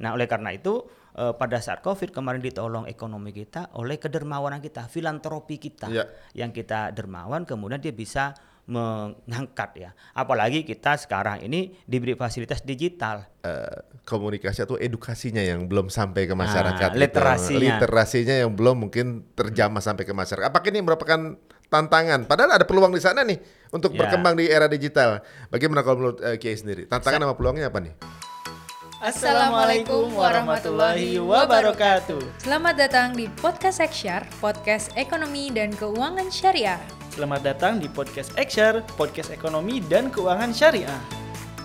Nah, oleh karena itu eh, pada saat Covid kemarin ditolong ekonomi kita oleh kedermawanan kita, filantropi kita Ya. yang kita dermawan kemudian dia bisa mengangkat ya. Apalagi kita sekarang ini diberi fasilitas digital. Eh, komunikasi atau edukasinya yang belum sampai ke masyarakat. Ah, gitu. literasinya. Literasinya yang belum mungkin terjamah sampai ke masyarakat. Apakah ini merupakan tantangan? Padahal ada peluang di sana nih untuk Ya. berkembang di era digital. Bagaimana kalau menurut eh, Kiai sendiri? Tantangan sama peluangnya apa nih? Assalamualaikum warahmatullahi wabarakatuh. Selamat datang di Podcast Eksyar, podcast ekonomi dan keuangan syariah. Selamat datang di podcast Ekshare, podcast ekonomi dan keuangan syariah.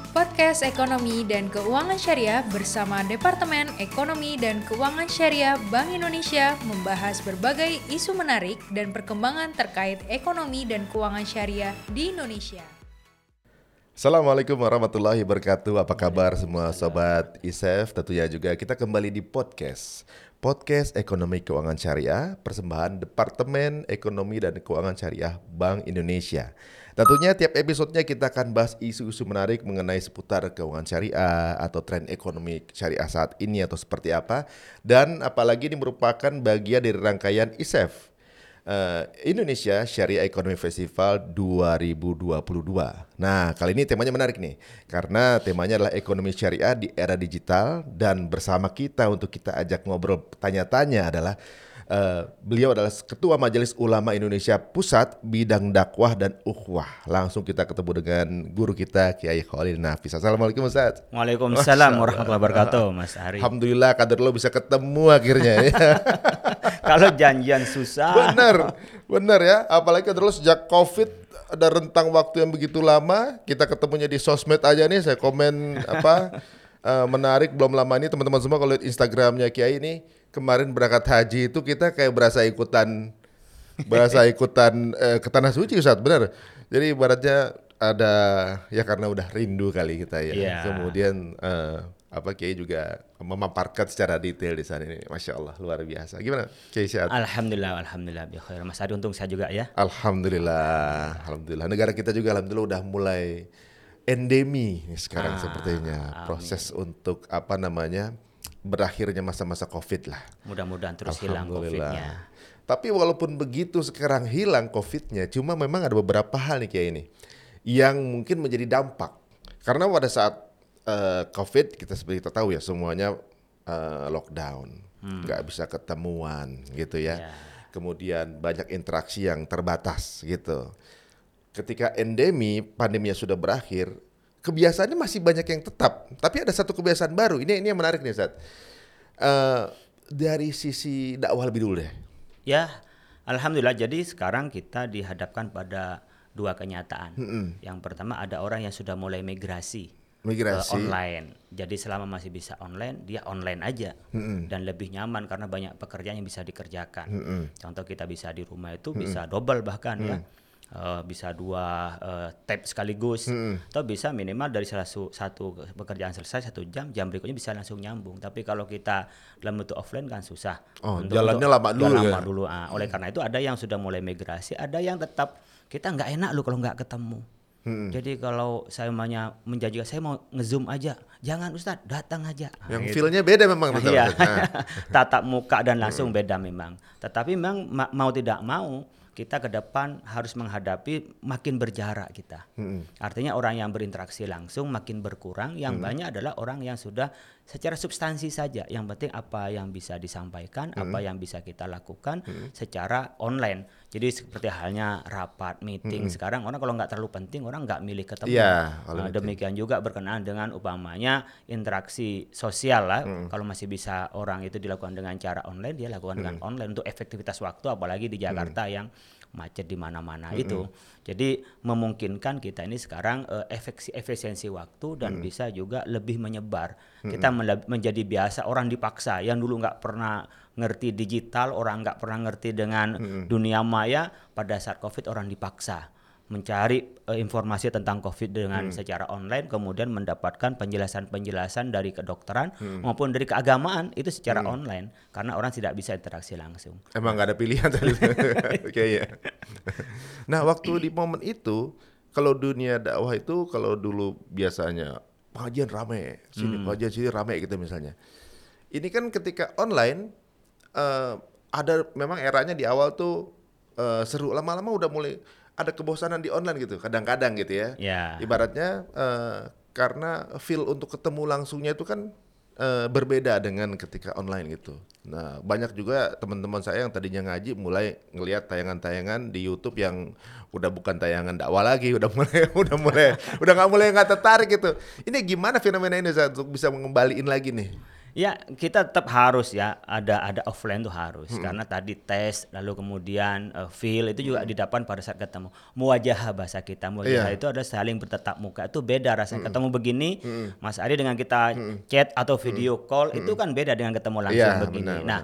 Podcast ekonomi dan keuangan syariah bersama Departemen Ekonomi dan Keuangan Syariah Bank Indonesia membahas berbagai isu menarik dan perkembangan terkait ekonomi dan keuangan syariah di Indonesia. Assalamualaikum warahmatullahi wabarakatuh. Apa kabar semua sobat ISEF? Tentunya juga kita kembali di podcast. Podcast Ekonomi Keuangan Syariah, persembahan Departemen Ekonomi dan Keuangan Syariah Bank Indonesia. Tentunya tiap episodenya kita akan bahas isu-isu menarik mengenai seputar keuangan syariah atau tren ekonomi syariah saat ini atau seperti apa. Dan apalagi ini merupakan bagian dari rangkaian ISEF, eh, Indonesia Syariah Economy Festival 2022. Nah, kali ini temanya menarik nih, karena temanya adalah ekonomi syariah di era digital dan bersama kita untuk kita ajak ngobrol tanya-tanya adalah eh, beliau adalah Ketua Majelis Ulama Indonesia Pusat bidang dakwah dan ukhuwah. Langsung kita ketemu dengan guru kita Kiai Khalil Nafis. Assalamualaikum Ustaz. Waalaikumsalam warahmatullahi wabarakatuh, Mas Ari. Alhamdulillah kader lo bisa ketemu akhirnya ya. Kalau janjian susah. Benar, benar ya. Apalagi terus sejak COVID ada rentang waktu yang begitu lama, kita ketemunya di sosmed aja nih. Saya komen apa eh, menarik belum lama ini teman-teman semua kalau lihat Instagramnya Kiai ini kemarin berangkat haji itu kita kayak berasa ikutan berasa ikutan eh, ke tanah suci Ustaz, benar. Jadi ibaratnya ada ya karena udah rindu kali kita ya. Iya. Kemudian eh, apa Kiai juga memaparkan secara detail di sana ini. Masya Allah luar biasa. Gimana Kiai sehat? Alhamdulillah, alhamdulillah bi khair. Mas Ari untung saya juga ya. Alhamdulillah, alhamdulillah. Negara kita juga alhamdulillah udah mulai endemi nih sekarang Ah, sepertinya. Proses untuk apa namanya berakhirnya masa-masa Covid lah. Mudah-mudahan terus hilang. Covid-nya. Tapi walaupun begitu sekarang hilang Covid-nya, cuma memang ada beberapa hal nih kayak ini yang mungkin menjadi dampak. Karena pada saat eh, Covid kita seperti kita tahu ya semuanya eh, lockdown, nggak bisa ketemuan gitu ya. Ya. Kemudian banyak interaksi yang terbatas gitu. Ketika endemi pandeminya sudah berakhir, kebiasaannya masih banyak yang tetap, tapi ada satu kebiasaan baru. Ini ini yang menarik nih, Ustaz. Eh, dari sisi dakwah lebih dulu deh. Ya, alhamdulillah. Jadi sekarang kita dihadapkan pada dua kenyataan. Yang pertama ada orang yang sudah mulai migrasi, Migrasi. ke online. Jadi selama masih bisa online, dia online aja dan lebih nyaman karena banyak pekerjaan yang bisa dikerjakan. Contoh kita bisa di rumah itu bisa double bahkan ya. Eh, bisa dua eh, tab sekaligus atau bisa minimal dari salah su- satu pekerjaan selesai satu jam jam berikutnya bisa langsung nyambung tapi kalau kita dalam bentuk offline kan susah Oh, jalannya lama dulu lama ya? dulu ah. oleh karena itu ada yang sudah mulai migrasi ada yang tetap kita nggak enak lu kalau nggak ketemu jadi kalau saya maunya menjanjikan saya mau ngezoom aja jangan Ustadz datang aja Ah, Yang gitu. feel-nya beda memang betul. Iya. Nah, tatap muka dan langsung beda memang. Tetapi memang ma- mau tidak mau kita ke depan harus menghadapi makin berjarak kita. Artinya orang yang berinteraksi langsung makin berkurang. Yang banyak adalah orang yang sudah secara substansi saja. Yang penting apa yang bisa disampaikan, apa yang bisa kita lakukan secara online. Jadi seperti halnya rapat, meeting. Sekarang orang kalau nggak terlalu penting orang nggak milih ketemu. Kalau Nah, meeting. demikian juga berkenaan dengan upamanya interaksi sosial lah. Kalau masih bisa orang itu dilakukan dengan cara online, dia lakukan dengan online untuk efektivitas waktu, apalagi di Jakarta yang macet di mana-mana itu. Jadi memungkinkan kita ini sekarang eh, efeksi- efisiensi waktu dan bisa juga lebih menyebar. Kita mele- menjadi biasa orang dipaksa yang dulu nggak pernah ngerti digital, orang nggak pernah ngerti dengan dunia maya. Pada saat COVID orang dipaksa mencari eh, informasi tentang COVID dengan secara online, kemudian mendapatkan penjelasan-penjelasan dari kedokteran maupun dari keagamaan itu secara online, karena orang tidak bisa interaksi langsung. Emang nggak ada pilihan tadi. Kayaknya. Nah, waktu di momen itu, kalau dunia dakwah itu kalau dulu biasanya pengajian rame, sini Hmm. pengajian sini rame gitu misalnya. Ini kan ketika online eh, ada memang eranya di awal tuh eh, seru, lama-lama udah mulai ada kebosanan di online gitu, kadang-kadang gitu ya. Ya. Ibaratnya eh, karena feel untuk ketemu langsungnya itu kan eh, berbeda dengan ketika online gitu. Nah, banyak juga teman-teman saya yang tadinya ngaji mulai ngelihat tayangan-tayangan di YouTube yang udah bukan tayangan dakwah lagi, udah mulai udah mulai udah nggak mulai nggak tertarik gitu. Ini gimana fenomena ini Ustaz, untuk bisa mengembaliin lagi nih? Ya, kita tetap harus ya ada ada offline tuh harus karena tadi tes lalu kemudian uh, feel itu juga didapat pada saat ketemu. Muwajah bahasa kita. Muwajah Iya. itu ada saling bertatap muka. Itu beda rasanya ketemu begini Mas Ari dengan kita chat atau video call itu kan beda dengan ketemu langsung Iya, begini. benar, nah,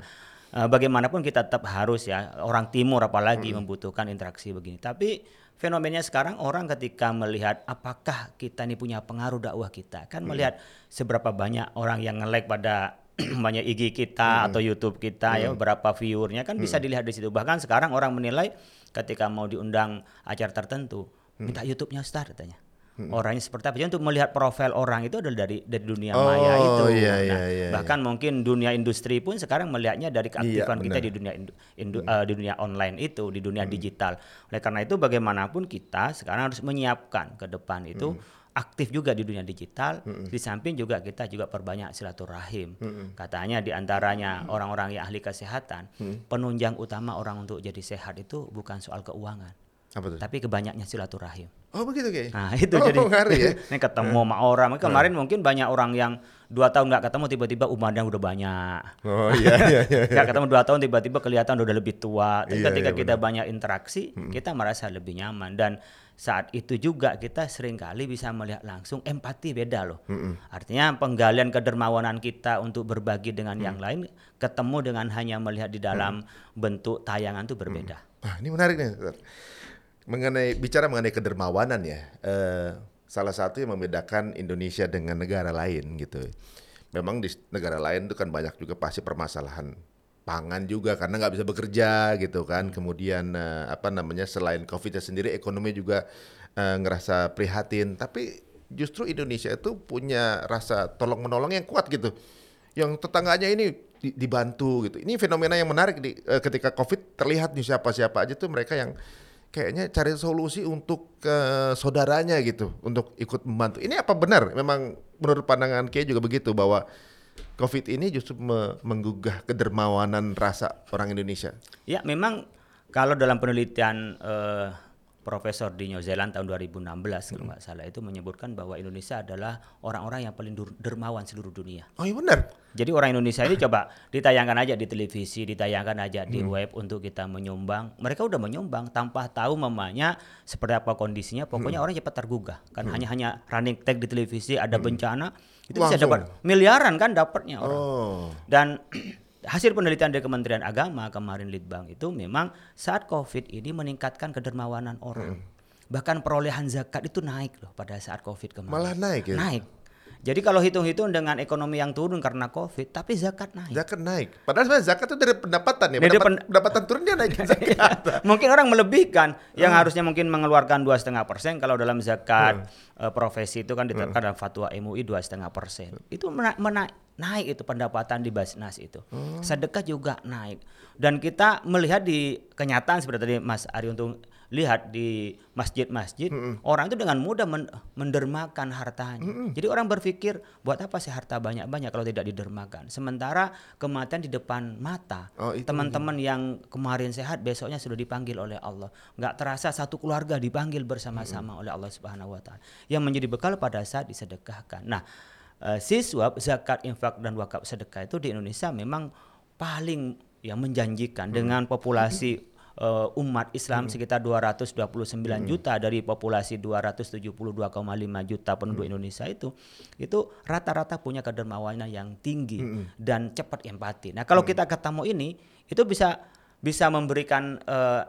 eh, bagaimanapun kita tetap harus ya orang timur apalagi membutuhkan interaksi begini. Tapi fenomenanya sekarang orang ketika melihat apakah kita ini punya pengaruh dakwah kita. Kan melihat seberapa banyak orang yang nge-like pada banyak IG kita atau YouTube kita ya berapa viewernya kan bisa dilihat di situ. Bahkan sekarang orang menilai ketika mau diundang acara tertentu minta YouTube-nya Ustaz katanya orangnya seperti apa. Jadi untuk melihat profil orang itu adalah dari dari dunia Oh, maya itu. iya, iya, Nah, iya, bahkan mungkin dunia industri pun sekarang melihatnya dari keaktifan kita benar. di dunia indu- indu- eh, di dunia online itu di dunia digital. Oleh karena itu bagaimanapun kita sekarang harus menyiapkan ke depan itu aktif juga di dunia digital. Di samping juga kita juga perbanyak silaturahim. Katanya di antaranya orang-orang yang ahli kesehatan, penunjang utama orang untuk jadi sehat itu bukan soal keuangan, Apa tuh? tapi kebanyaknya silaturahim. Oh begitu kayak. Nah itu oh, jadi ngaruh ya. ini ketemu sama orang. Kemarin mungkin banyak orang yang dua tahun nggak ketemu tiba-tiba umurnya udah banyak. Oh iya iya iya. Nggak ketemu dua tahun tiba-tiba kelihatan udah lebih tua. Tapi Iya, ketika iya, kita banyak interaksi, kita merasa lebih nyaman dan saat itu juga kita sering kali bisa melihat langsung empati beda loh. Artinya penggalian kedermawanan kita untuk berbagi dengan yang lain ketemu dengan hanya melihat di dalam bentuk tayangan itu berbeda. Nah, ini menarik nih. Mengenai bicara mengenai kedermawanan ya. eh, salah satu yang membedakan Indonesia dengan negara lain gitu. Memang di negara lain itu kan banyak juga pasti permasalahan pangan juga karena nggak bisa bekerja gitu kan. Kemudian eh, apa namanya selain Covid sendiri ekonomi juga eh, ngerasa prihatin. Tapi justru Indonesia itu punya rasa tolong menolong yang kuat gitu. Yang tetangganya ini di- dibantu gitu. Ini fenomena yang menarik di eh, ketika Covid terlihat nih siapa-siapa aja tuh mereka yang kayaknya cari solusi untuk ke saudaranya gitu untuk ikut membantu. Ini apa benar? Memang menurut pandangan Kiai juga begitu bahwa Covid ini justru me- menggugah kedermawanan rasa orang Indonesia. Ya, memang kalau dalam penelitian eh, Profesor di New Zealand tahun 2016 kalau nggak salah itu menyebutkan bahwa Indonesia adalah orang-orang yang paling dermawan seluruh dunia. Oh iya benar. Jadi orang Indonesia ini coba ditayangkan aja di televisi, ditayangkan aja di web untuk kita menyumbang. Mereka udah menyumbang tanpa tahu mamanya seperti apa kondisinya. Pokoknya orang cepat tergugah. Kan hanya hanya running tag di televisi ada bencana itu bisa Langsung. dapat miliaran kan dapatnya orang. Oh. Dan hasil penelitian dari Kementerian Agama kemarin Litbang itu memang saat Covid ini meningkatkan kedermawanan orang. Bahkan perolehan zakat itu naik loh pada saat Covid kemarin. Malah naik ya? Naik. Jadi kalau hitung-hitung dengan ekonomi yang turun karena Covid, tapi zakat naik. Zakat naik. Padahal sebenarnya zakat itu dari pendapatan ya. Dari Pendapat- pen- pendapatan turun dia naik zakat. mungkin orang melebihkan yang Hmm. harusnya mungkin mengeluarkan dua setengah persen kalau dalam zakat Hmm. eh, profesi itu kan ditetapkan dalam fatwa MUI dua setengah persen itu mena- mena- naik itu pendapatan di Basnas itu Oh. sedekah juga naik dan kita melihat di kenyataan seperti tadi Mas Ari Untung lihat di masjid-masjid Hmm. orang itu dengan mudah men- mendermakan hartanya jadi orang berpikir buat apa sih harta banyak-banyak kalau tidak didermakan sementara kematian di depan mata Oh, teman-teman yang kemarin sehat besoknya sudah dipanggil oleh Allah. Nggak terasa satu keluarga dipanggil bersama-sama oleh Allah Subhanahu wa taala. Yang menjadi bekal pada saat disedekahkan. Nah, eh, siswa zakat, infak dan wakaf sedekah itu di Indonesia memang paling yang menjanjikan dengan populasi eh, umat Islam sekitar 229 juta dari populasi 272,5 juta penduduk Indonesia itu itu rata-rata punya kedermawanan yang tinggi dan cepat empati. Nah, kalau kita ketemu ini itu bisa bisa memberikan eh,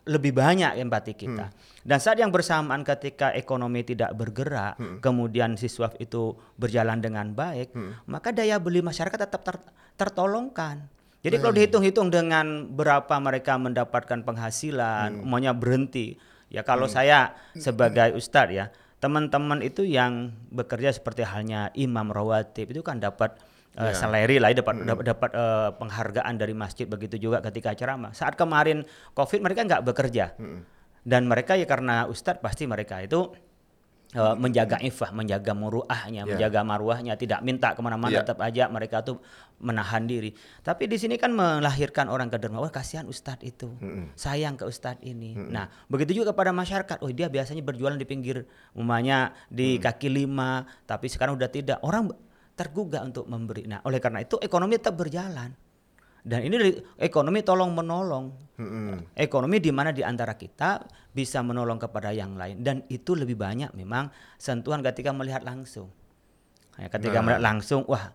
lebih banyak empati kita. Dan saat yang bersamaan ketika ekonomi tidak bergerak, kemudian siswa itu berjalan dengan baik, maka daya beli masyarakat tetap ter- tertolongkan. Jadi kalau dihitung-hitung dengan berapa mereka mendapatkan penghasilan, maunya berhenti. Ya kalau saya sebagai ustadz ya, teman-teman itu yang bekerja seperti halnya imam rawatib itu kan dapat uh, salary lah, ya, dapat dapat, dapat eh, penghargaan dari masjid begitu juga ketika ceramah. Saat kemarin covid mereka nggak bekerja. Dan mereka ya karena ustadz pasti mereka itu eh, menjaga ifah, menjaga muruahnya, Ya. menjaga marwahnya, tidak minta ke mana-mana, Ya. tetap aja mereka tuh menahan diri. Tapi di sini kan melahirkan orang ke dermawan, wah kasihan ustadz itu, sayang ke ustadz ini. Nah begitu juga kepada masyarakat, oh dia biasanya berjualan di pinggir umumnya di kaki lima, tapi sekarang udah tidak. Orang tergugah untuk memberi. Nah oleh karena itu ekonomi tetap berjalan. Dan ini dari ekonomi tolong menolong. Ekonomi di mana di antara kita bisa menolong kepada yang lain dan itu lebih banyak memang sentuhan ketika melihat langsung. Ya, ketika Nah. melihat langsung, wah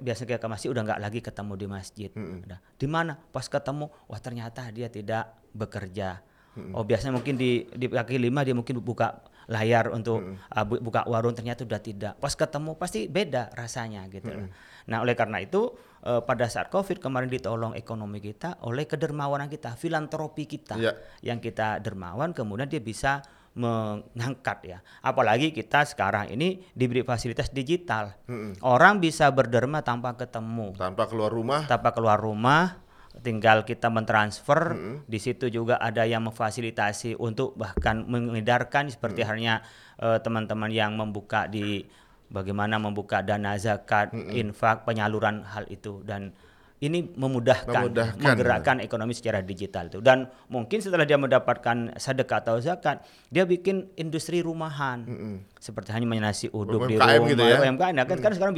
biasanya ke masjid udah nggak lagi ketemu di masjid. Udah. Di mana? Pas ketemu, wah ternyata dia tidak bekerja. Oh biasanya mungkin di di kaki lima dia mungkin buka layar untuk uh, bu- buka warung ternyata udah tidak. Pas ketemu pasti beda rasanya gitu. loh. Nah oleh karena itu eh, pada saat covid kemarin ditolong ekonomi kita oleh kedermawanan kita, filantropi kita Ya. yang kita dermawan kemudian dia bisa mengangkat ya. Apalagi kita sekarang ini diberi fasilitas digital. Orang bisa berderma tanpa ketemu, Tanpa keluar rumah. tanpa keluar rumah, tinggal kita mentransfer. Di situ juga ada yang memfasilitasi untuk bahkan mengedarkan seperti halnya eh, teman-teman yang membuka di bagaimana membuka dana zakat, infak, penyaluran hal itu. Dan ini memudahkan, Memudahkan. menggerakkan ekonomi secara digital itu dan mungkin setelah dia mendapatkan sedekah atau zakat dia bikin industri rumahan seperti hanya nasi uduk di UMKM rumah gitu ya? UMKM Nah, kan, kan sekarang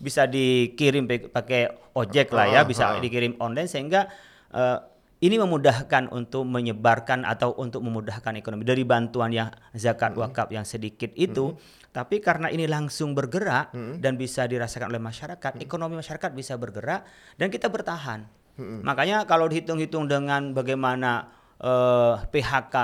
bisa, dikirim pakai ojek lah ya Ah, bisa ah. dikirim online sehingga eh, ini memudahkan untuk menyebarkan atau untuk memudahkan ekonomi. Dari bantuan yang zakat wakaf yang sedikit itu tapi karena ini langsung bergerak dan bisa dirasakan oleh masyarakat ekonomi masyarakat bisa bergerak dan kita bertahan. Makanya kalau dihitung-hitung dengan bagaimana eh, PHK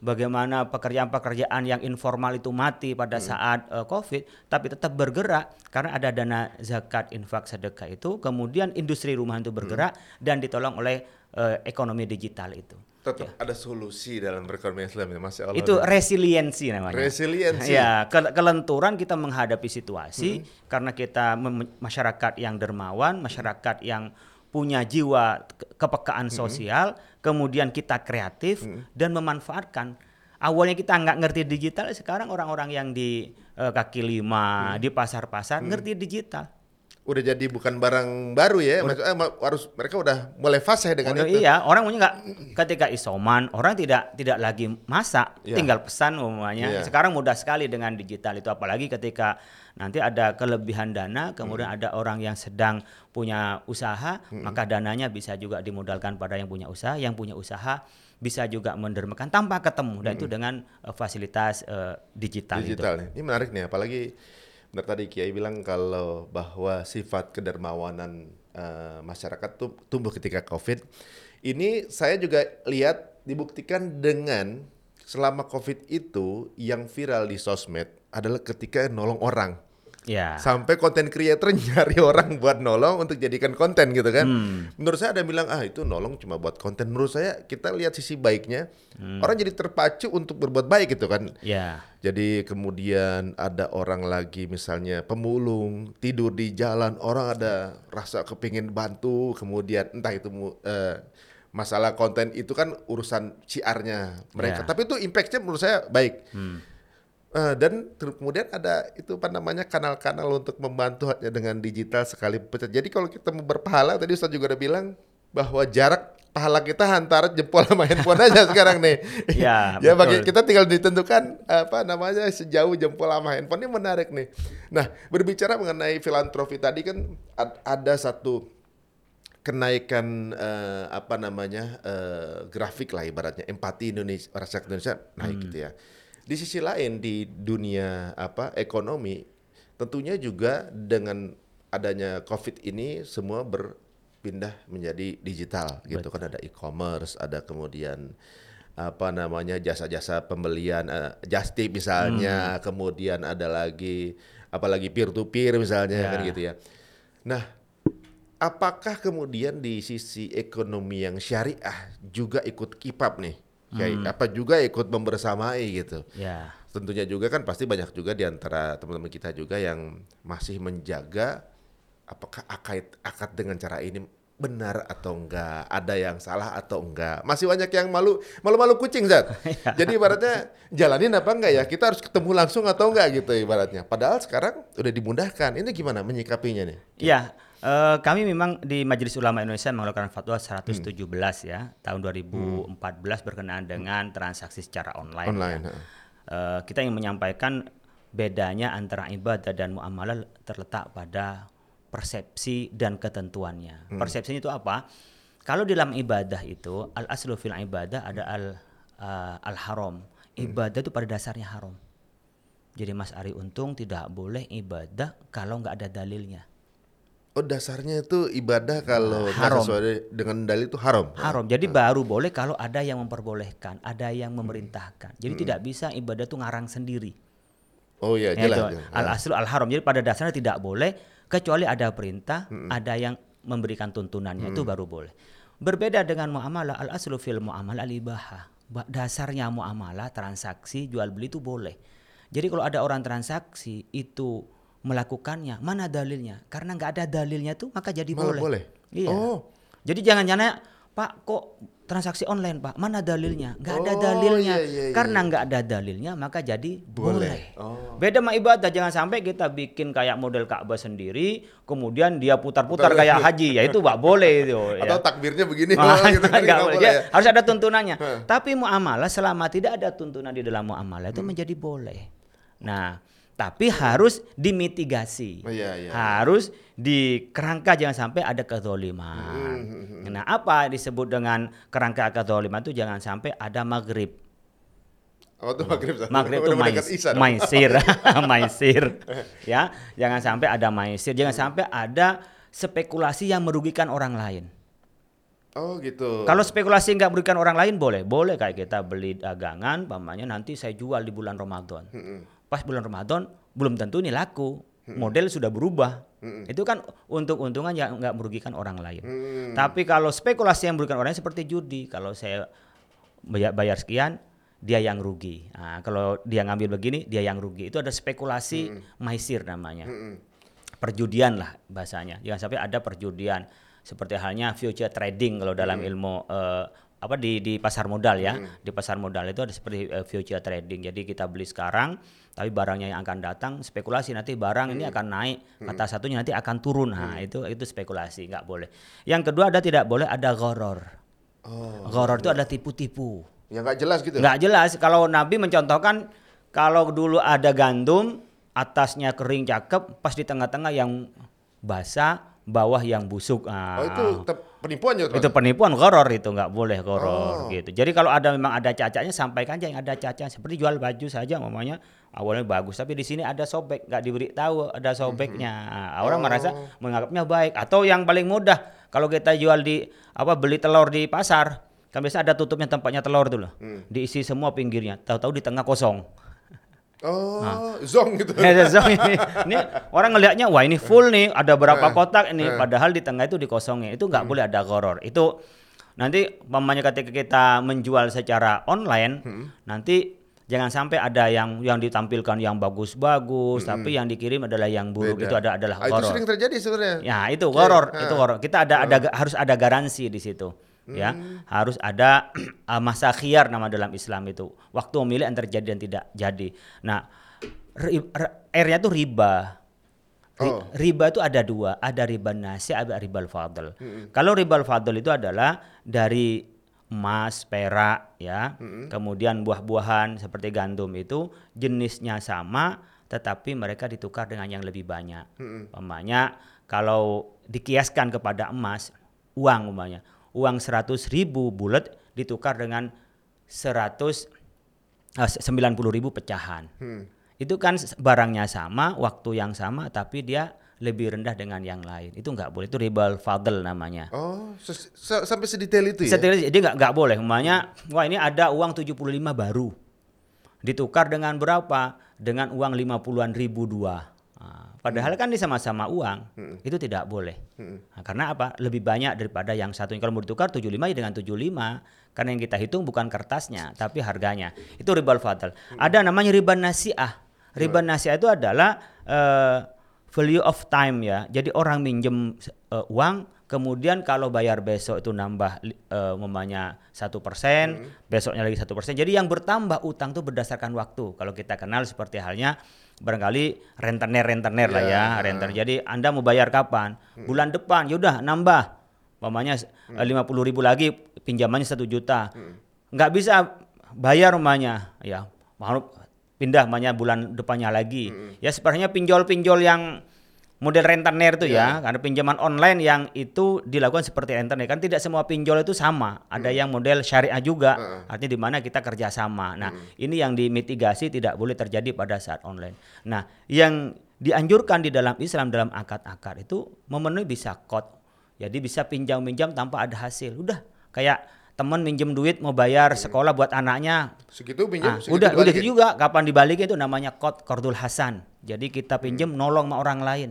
bagaimana pekerjaan-pekerjaan yang informal itu mati pada saat eh, Covid, tapi tetap bergerak karena ada dana zakat, infak, sedekah itu, kemudian industri rumahan itu bergerak dan ditolong oleh eh, ekonomi digital itu. Tetap ada solusi dalam perekonomian Islam ya, Masya Allah. Itu resiliensi namanya. Resiliensi. Ya, ke- kelenturan kita menghadapi situasi karena kita masyarakat yang dermawan, masyarakat yang punya jiwa ke- kepekaan sosial, kemudian kita kreatif dan memanfaatkan. Awalnya kita nggak ngerti digital, sekarang orang-orang yang di eh, kaki lima, di pasar-pasar ngerti digital. Udah jadi bukan barang baru ya. Maksudnya ma- harus mereka udah mulai fase dengan Udah itu. iya, orang punya nggak ketika isoman, orang tidak tidak lagi masak, Iya. tinggal pesan umumnya. Iya. Sekarang mudah sekali dengan digital itu apalagi ketika nanti ada kelebihan dana, kemudian Hmm. ada orang yang sedang punya usaha, maka dananya bisa juga dimodalkan pada yang punya usaha, yang punya usaha bisa juga mendermakan tanpa ketemu dan itu dengan eh, fasilitas eh, digital, itu. digital nih. Ini menarik nih, apalagi benar tadi Kiai bilang kalau bahwa sifat kedermawanan eh, masyarakat tuh tumbuh ketika Covid. Ini saya juga lihat dibuktikan dengan selama Covid itu yang viral di sosmed adalah ketika nolong orang. Ya. Sampai konten creator nyari orang buat nolong untuk jadikan konten gitu kan. Hmm. Menurut saya ada yang bilang ah itu nolong cuma buat konten. Menurut saya kita lihat sisi baiknya. Orang jadi terpacu untuk berbuat baik gitu kan. Ya. Jadi kemudian ada orang lagi misalnya pemulung tidur di jalan, orang ada rasa kepingin bantu, kemudian entah itu eh, masalah konten itu kan urusan ciarnya mereka. Ya. Tapi itu impactnya menurut saya baik. Eh, dan kemudian ada itu apa namanya kanal-kanal untuk membantu hanya dengan digital sekali pecah. Jadi kalau kita mau berpahala tadi Ustaz juga udah bilang bahwa jarak pahala kita antara jempol sama handphone aja sekarang nih. Ya, ya bagi kita tinggal ditentukan apa namanya sejauh jempol sama handphone ini menarik nih. Nah, berbicara mengenai filantropi tadi kan ad- ada satu kenaikan eh, apa namanya eh, grafik lah ibaratnya empati Indonesia rakyat Indonesia naik gitu ya. Di sisi lain di dunia apa ekonomi tentunya juga dengan adanya Covid ini semua berpindah menjadi digital gitu kan ada e-commerce, ada kemudian apa namanya jasa-jasa pembelian eh, just tip misalnya, kemudian ada lagi apalagi peer to peer misalnya Ya. kan gitu ya. Nah, apakah kemudian di sisi ekonomi yang syariah juga ikut kipap nih? Kayak apa juga ikut membersamai gitu. Ya. tentunya juga kan pasti banyak juga di antara teman-teman kita juga yang masih menjaga apakah akad akad dengan cara ini benar atau enggak, ada yang salah atau enggak. Masih banyak yang malu malu-malu kucing, Zat. Jadi ibaratnya jalanin apa enggak ya? Kita harus ketemu langsung atau enggak gitu ibaratnya. Padahal sekarang udah dimudahkan. Ini gimana menyikapinya nih? Iya, eh, kami memang di Majelis Ulama Indonesia mengeluarkan fatwa 117 ya tahun 2014 berkenaan dengan transaksi secara online. ya. Online, ha. Eh, kita ingin menyampaikan bedanya antara ibadah dan muamalah terletak pada persepsi dan ketentuannya. Persepsinya itu apa? Kalau di dalam ibadah itu al aslu fil ibadah ada al eh, al haram. Ibadah itu pada dasarnya haram. Jadi Mas Ari Untung tidak boleh ibadah kalau nggak ada dalilnya. Oh dasarnya itu ibadah kalau nggak Haram. sesuai dengan dalil itu haram. Haram. Jadi baru boleh kalau ada yang memperbolehkan, ada yang memerintahkan. Jadi tidak bisa ibadah itu ngarang sendiri. Oh iya Ya, jelas. jelas. al aslu al haram. Jadi pada dasarnya tidak boleh kecuali ada perintah, ada yang memberikan tuntunannya itu baru boleh. Berbeda dengan muamalah al aslu fil muamalah al ibahah. Ba- Dasarnya muamalah transaksi jual beli itu boleh. Jadi kalau ada orang transaksi itu melakukannya, mana dalilnya? Karena nggak ada dalilnya tuh maka jadi Malah boleh. boleh? Iya. Oh. Jadi jangan jangan Pak kok transaksi online Pak mana dalilnya? Nggak ada Oh, dalilnya. iya, iya, iya, Karena nggak ada dalilnya maka jadi boleh. Oh. Beda sama ibadah, jangan sampai kita bikin kayak model Ka'bah sendiri, kemudian dia putar-putar kayak haji, ya itu nggak boleh itu. Atau ya. takbirnya begini Wah, gitu kan nggak nggak boleh. boleh Ya, ya. Harus ada tuntunannya. Tapi muamalah selama tidak ada tuntunan di dalam muamalah itu menjadi boleh. Nah, tapi harus dimitigasi. Oh, iya, iya, harus di kerangka jangan sampai ada kezoliman. Nah, apa disebut dengan kerangka kezoliman itu jangan sampai ada maghrib. Oh itu maghrib. Maghrib itu mais, maisir, maisir, ya. Jangan sampai ada maisir, jangan sampai ada spekulasi yang merugikan orang lain. Oh gitu. Kalau spekulasi nggak merugikan orang lain boleh, boleh kayak kita beli dagangan, pamannya nanti saya jual di bulan Ramadan. Pas bulan Ramadan belum tentu ini laku, model sudah berubah. Itu kan untung-untungan yang nggak merugikan orang lain. Tapi kalau spekulasi yang merugikan orang lain seperti judi, kalau saya bayar, bayar sekian, dia yang rugi. Nah, kalau dia ngambil begini, dia yang rugi. Itu ada spekulasi maisir namanya perjudian lah bahasanya. Jangan sampai ada perjudian seperti halnya future trading kalau dalam ilmu eh, apa di di pasar modal ya. Di pasar modal itu ada seperti eh, future trading. Jadi kita beli sekarang tapi barangnya yang akan datang spekulasi nanti barang ini akan naik, kata satunya nanti akan turun. Nah, itu itu spekulasi, nggak boleh. Yang kedua ada tidak boleh ada goror. Oh. Goror itu ada tipu-tipu. Ya nggak jelas gitu. Nggak jelas. Kalau Nabi mencontohkan kalau dulu ada gandum, atasnya kering cakep, pas di tengah-tengah yang basah, bawah yang busuk. Ah, Oh itu penipuan ya. itu penipuan goror itu nggak boleh Oh. goror gitu. Jadi kalau ada memang ada cacatnya sampaikan aja yang ada cacat. Seperti jual baju saja mamanya awalnya bagus tapi di sini ada sobek nggak diberi tahu ada sobeknya. Ah, Orang Oh. merasa menganggapnya baik atau yang paling mudah kalau kita jual di apa beli telur di pasar kan biasa ada tutupnya tempatnya telur itu loh. Diisi semua pinggirnya. Tahu-tahu di tengah kosong. Oh, zong gitu. Ya, so ini, ini orang ngelihatnya wah ini full nih, ada berapa Eh, kotak ini, padahal di tengah itu dikosongin. Itu nggak boleh ada goror. Itu nanti mamanya ketika kita menjual secara online, nanti jangan sampai ada yang yang ditampilkan yang bagus-bagus, tapi yang dikirim adalah yang buruk. Beda. Itu ada adalah Ah, itu goror. sering terjadi sebenarnya. Ya itu Oke, goror, ah. itu goror. Kita ada ada harus ada garansi di situ. Ya, harus ada uh, masa khiar nama dalam Islam itu. Waktu memilih antara jadi dan tidak jadi. Nah, R-nya itu riba. Ri- Oh. Riba itu ada dua, ada riba nasi, ada riba fadl. Kalau riba fadl itu adalah dari emas, perak, ya, kemudian buah-buahan seperti gandum itu jenisnya sama, tetapi mereka ditukar dengan yang lebih banyak. Umpamanya kalau dikiaskan kepada emas, uang umpamanya, uang 100 ribu bulat ditukar dengan 100 eh, 90 ribu pecahan. Itu kan barangnya sama, waktu yang sama, tapi dia lebih rendah dengan yang lain. Itu nggak boleh. Itu riba fadl namanya. Oh, ses- se- sampai sedetail itu ya? Setelah jadi nggak nggak boleh. Umpamanya, wah ini ada uang 75 baru. Ditukar dengan berapa? Dengan uang 50-an ribu dua. Nah, padahal kan ini sama-sama uang, itu tidak boleh. Nah, karena apa? Lebih banyak daripada yang satu. Kalau mau ditukar 75 ya dengan 75. Karena yang kita hitung bukan kertasnya, tapi harganya. Itu riba fadl. Ada namanya riba nasiah. Riba nasiah itu adalah eh, value of time ya. Jadi orang minjem eh, uang, kemudian kalau bayar besok itu nambah li- eh, umpamanya satu persen, besoknya lagi satu persen. Jadi yang bertambah utang itu berdasarkan waktu. Kalau kita kenal seperti halnya barangkali rentenir rentenir lah ya, rentenir. Jadi anda mau bayar kapan? Bulan depan, yaudah nambah. Umpamanya lima puluh ribu lagi pinjamannya satu juta, nggak bisa bayar rumahnya, ya mau pindah namanya bulan depannya lagi. Ya sebenarnya pinjol-pinjol yang model rentenir itu ya, karena pinjaman online yang itu dilakukan seperti rentenir kan tidak semua pinjol itu sama. Ada yang model syariah juga, artinya di mana kita kerjasama. Nah ini yang dimitigasi tidak boleh terjadi pada saat online. Nah yang dianjurkan di dalam Islam dalam akad-akad itu memenuhi bisa kot, jadi bisa pinjam-pinjam tanpa ada hasil. Udah kayak temen minjem duit mau bayar sekolah buat anaknya, Segitu pinjam, Ah, segitu udah udah dibalikin. itu juga kapan dibalikin itu namanya kot kordul hasan. Jadi kita Hmm. pinjem nolong sama orang lain.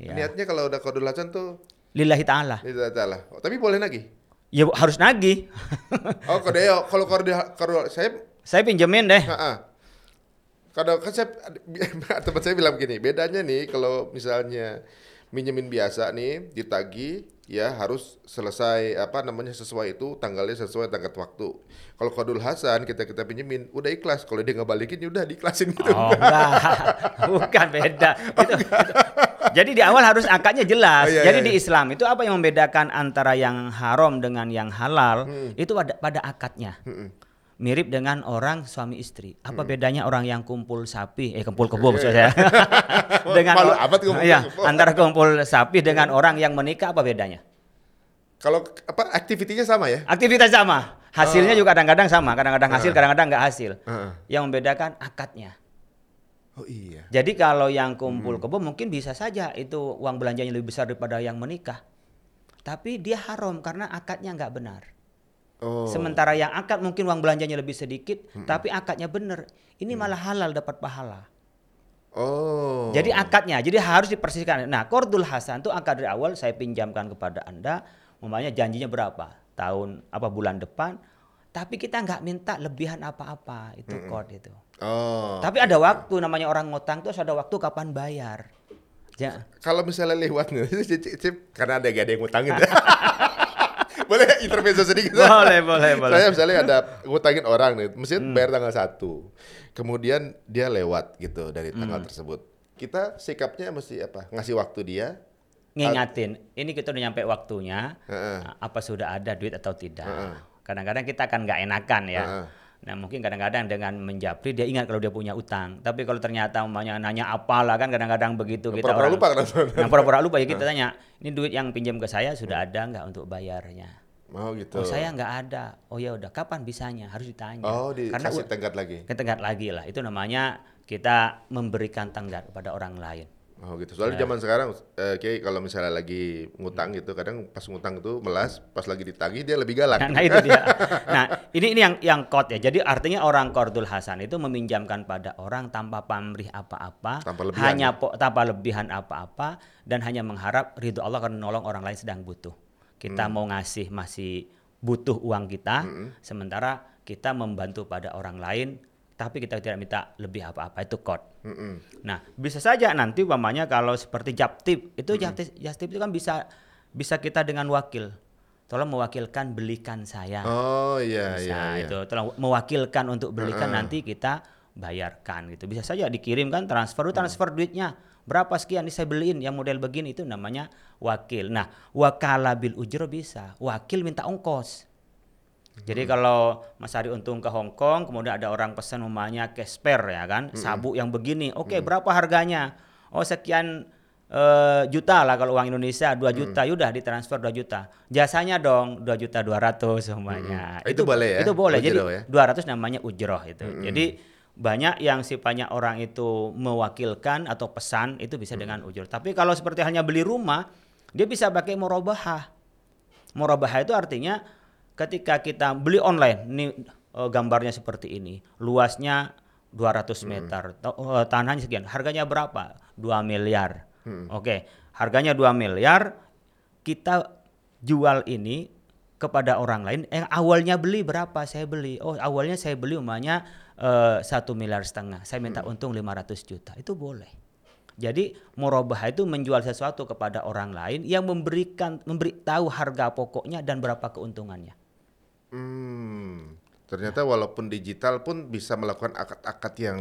Ya. Niatnya kalau udah kodul hasan tuh Lillahi taala. tidak salah. Oh, tapi boleh lagi. Ya harus nagih. Oh, kodeo kalau kodul kodul saya Saya pinjemin deh. Ha-ha. Kadang kan saya teman saya bilang begini, bedanya nih kalau misalnya minjemin biasa nih ditagi ya harus selesai apa namanya sesuai itu tanggalnya sesuai tanggal waktu. Kalau kodul Hasan kita kita pinjemin udah ikhlas, kalau dia nggak balikin ya udah diiklasin gitu. Oh enggak, bukan beda. Itu, itu. Jadi di awal harus akadnya jelas. Oh, iya, Jadi iya, di iya. Islam itu apa yang membedakan antara yang haram dengan yang halal Hmm. itu pada pada akadnya. Mirip dengan orang suami istri. Apa bedanya orang yang kumpul sapi, eh kumpul kebo maksud saya. dengan Malu amat kumpul Iya, kebo. antara kumpul sapi dengan orang yang menikah apa bedanya? Kalau apa aktivitinya sama ya? Aktivitas sama, hasilnya juga kadang-kadang sama, kadang-kadang hasil, kadang-kadang nggak hasil. Heeh. Yang membedakan akadnya. Oh iya. Jadi kalau yang kumpul kebo mungkin bisa saja itu uang belanjanya lebih besar daripada yang menikah. Tapi dia haram karena akadnya nggak benar. Oh. Sementara yang akad mungkin uang belanjanya lebih sedikit, tapi akadnya benar. Ini Mm. malah halal dapat pahala. Oh. Jadi akadnya, jadi harus dipersiskan. Nah, Qardul Hasan itu akad dari awal saya pinjamkan kepada Anda, umpamanya janjinya berapa? Tahun apa bulan depan, tapi kita nggak minta lebihan apa-apa, itu kod itu. Oh. Tapi ada waktu namanya orang ngutang itu harus ada waktu kapan bayar. Ya. Kalau misalnya lewat nih, karena ada gak ada yang ngutangin. boleh intermezzo sedikit? Boleh, boleh, boleh. Saya misalnya ada ngutangin orang nih, mesti bayar tanggal 1. Kemudian dia lewat gitu dari tanggal tersebut. Kita sikapnya mesti apa? Ngasih waktu dia. Ngingatin, ini kita udah nyampe waktunya, Heeh. nah, apa sudah ada duit atau tidak. Heeh. Kadang-kadang kita akan nggak enakan ya. Heeh. Nah mungkin kadang-kadang dengan menjapri dia ingat kalau dia punya utang. Tapi kalau ternyata umpamanya nanya apalah kan kadang-kadang begitu kita Pura-pura orang- lupa kan? Nah pura-pura lupa ya kita tanya, ini duit yang pinjam ke saya sudah ada nggak untuk bayarnya? Mau gitu. Oh saya nggak ada. Oh ya udah kapan bisanya? Harus ditanya. Oh, Karena dikasih u- tenggat lagi. ketenggat lagi lah. Itu namanya kita memberikan tenggat kepada orang lain. Oh gitu. Soalnya zaman sekarang eh, Kiai kalau misalnya lagi ngutang gitu, kadang pas ngutang itu melas, pas lagi ditagih dia lebih galak. Nah, nah, itu dia. Nah, ini ini yang yang kod ya. Jadi artinya orang Qardul Hasan itu meminjamkan pada orang tanpa pamrih apa-apa, Tanpa lebihan, hanya po- tanpa lebihan apa-apa dan hanya mengharap ridho Allah karena nolong orang lain sedang butuh. Kita Hmm. mau ngasih masih butuh uang kita, sementara kita membantu pada orang lain tapi kita tidak minta lebih apa-apa itu kod. Mm-mm. Nah, bisa saja nanti umpamanya kalau seperti japtip, itu japtip, japtip itu kan bisa bisa kita dengan wakil. Tolong mewakilkan belikan saya. Oh iya bisa iya iya. itu tolong mewakilkan untuk belikan nanti kita bayarkan gitu. Bisa saja dikirimkan transfer Mm. transfer duitnya. Berapa sekian nih saya beliin yang model begini itu namanya wakil. Nah, wakala bil ujro bisa. Wakil minta ongkos. Jadi kalau Mas Ari untung ke Hong Kong, kemudian ada orang pesan umumnya casper ya kan, sabuk yang begini. Oke, berapa harganya? Oh sekian eh, juta lah kalau uang Indonesia 2 juta, yaudah ditransfer 2 juta. Jasanya dong 2 juta 200 semuanya. Itu boleh ya? Itu boleh. Jadi Ujroh ya? 200 namanya ujroh itu. Jadi banyak yang sifatnya orang itu mewakilkan atau pesan itu bisa dengan ujroh. Tapi kalau seperti hanya beli rumah, dia bisa pakai murabahah. Murabahah itu artinya ketika kita beli online, ini eh, gambarnya seperti ini, luasnya 200 meter, ta- eh, tanahnya sekian, harganya berapa? 2 miliar. Oke, harganya 2 miliar, kita jual ini kepada orang lain yang awalnya beli berapa? Saya beli. Oh awalnya saya beli umpamanya eh, satu miliar setengah. Saya minta untung 500 juta. Itu boleh. Jadi murabah itu menjual sesuatu kepada orang lain yang memberikan memberi tahu harga pokoknya dan berapa keuntungannya Hmm, ternyata walaupun digital pun bisa melakukan akad-akad yang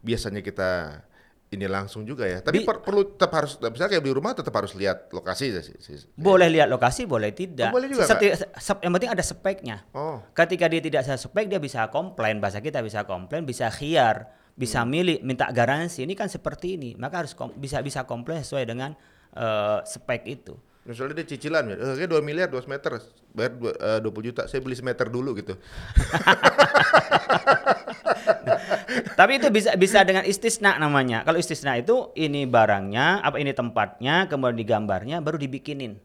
biasanya kita ini langsung juga ya. Tapi Di- per- perlu tetap harus misalnya kayak beli rumah tetap harus lihat lokasi sih. boleh lihat lokasi boleh tidak Oh, boleh juga, Seti- se- yang penting ada speknya Oh. ketika dia tidak sesuai dia bisa komplain bahasa kita bisa komplain bisa khiar bisa milih minta garansi ini kan seperti ini maka harus kom- bisa bisa komplain sesuai dengan eh, spek itu Misalnya dia cicilan, ya, kayak 2 miliar, 2 meter, bayar dua- eh, 20 juta, saya beli semeter dulu gitu. tapi itu bisa bisa dengan istisna namanya. Kalau istisna itu ini barangnya apa ini tempatnya kemudian digambarnya baru dibikinin.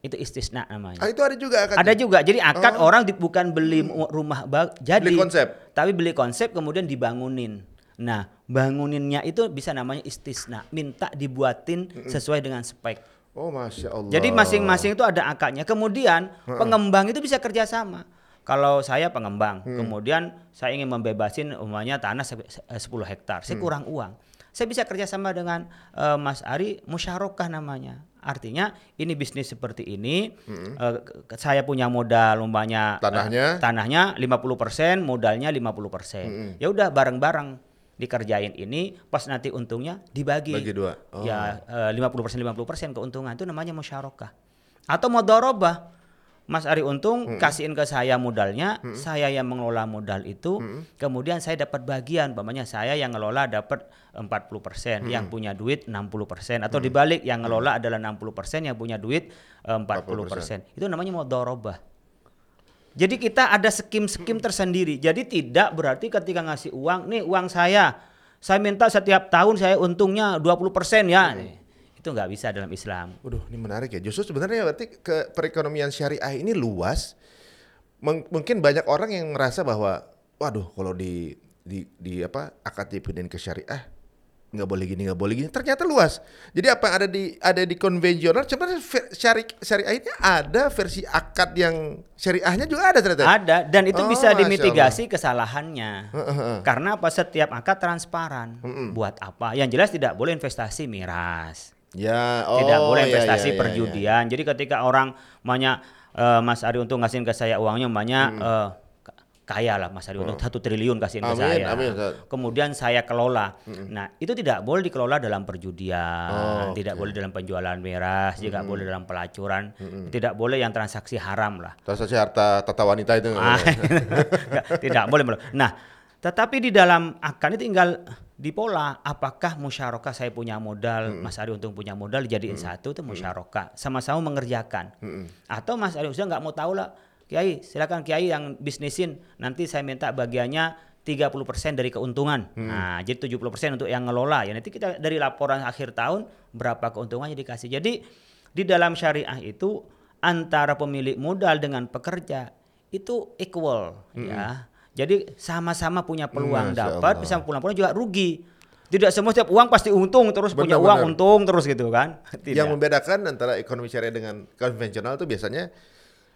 Itu istisna namanya. Ah itu ada juga akad. ada juga. Jadi akad orang di- bukan beli rumah jadi Beli konsep. tapi beli konsep kemudian dibangunin. Nah banguninnya itu bisa namanya istisna. Minta dibuatin sesuai dengan spek Oh masya Allah. Jadi masing-masing itu ada akadnya. Kemudian pengembang itu bisa kerjasama. Kalau saya pengembang, Mm. kemudian saya ingin membebasin umumnya tanah se- se- eh, 10 hektar, saya kurang uang. Saya bisa kerjasama dengan eh, Mas Ari, musyarakah namanya. Artinya ini bisnis seperti ini, eh, ke- saya punya modal umpamanya eh, Tanahnya? tanahnya 50%, modalnya 50%. Ya udah bareng-bareng dikerjain ini, pas nanti untungnya dibagi. Bagi dua. Oh. Ya eh, 50% 50% keuntungan itu namanya musyarakah. Atau modorobah. Mas Ari untung kasihin ke saya modalnya, saya yang mengelola modal itu, kemudian saya dapat bagian, umpamanya saya yang ngelola dapat 40%, yang punya duit 60% atau dibalik yang ngelola adalah 60%, yang punya duit eh, 40%. Itu namanya modorobah. Jadi kita ada skim-skim tersendiri. Jadi tidak berarti ketika ngasih uang, nih uang saya, saya minta setiap tahun saya untungnya 20% ya. Itu nggak bisa dalam Islam. Waduh, ini menarik ya. Justru sebenarnya berarti ke perekonomian syariah ini luas. Meng- mungkin banyak orang yang merasa bahwa, waduh, kalau di di di apa akad dipindahin ke syariah nggak boleh gini nggak boleh gini ternyata luas jadi apa yang ada di ada di konvensional sebenarnya syari syariah ini ada versi akad yang syariahnya juga ada ternyata Ada dan itu Oh, bisa dimitigasi kesalahannya. Karena apa setiap akad transparan. Buat apa? Yang jelas tidak boleh investasi miras. ya oh, tidak boleh ya, investasi ya, ya, ya. perjudian. Jadi ketika orang banyak eh, Mas Ari untuk ngasihin ke saya uangnya banyak eh, ka- kaya lah Mas Ari untuk satu triliun kasihin ke saya. amin. Kemudian saya kelola. Nah itu tidak boleh dikelola dalam perjudian, Oh, tidak boleh dalam penjualan miras, tidak boleh dalam pelacuran, tidak boleh yang transaksi haram lah. transaksi harta tata wanita itu Ah, tidak boleh. Nah, tetapi di dalam akad itu tinggal dipola apakah musyarakah saya punya modal, Mas Ari untung punya modal dijadiin satu itu musyarakah, sama-sama mengerjakan. Atau Mas Ari sudah nggak mau tahu lah, Kiai, silakan Kiai yang bisnisin, nanti saya minta bagiannya 30% dari keuntungan. Nah, jadi 70% untuk yang ngelola. Ya nanti kita dari laporan akhir tahun berapa keuntungannya dikasih. Jadi di dalam syariah itu antara pemilik modal dengan pekerja itu equal ya. Jadi sama-sama punya peluang Masya dapat, bisa pulang-pulang juga rugi. Tidak semua setiap uang pasti untung terus punya Benar, uang benar. untung terus gitu kan. Tidak. Yang membedakan antara ekonomi syariah dengan konvensional itu biasanya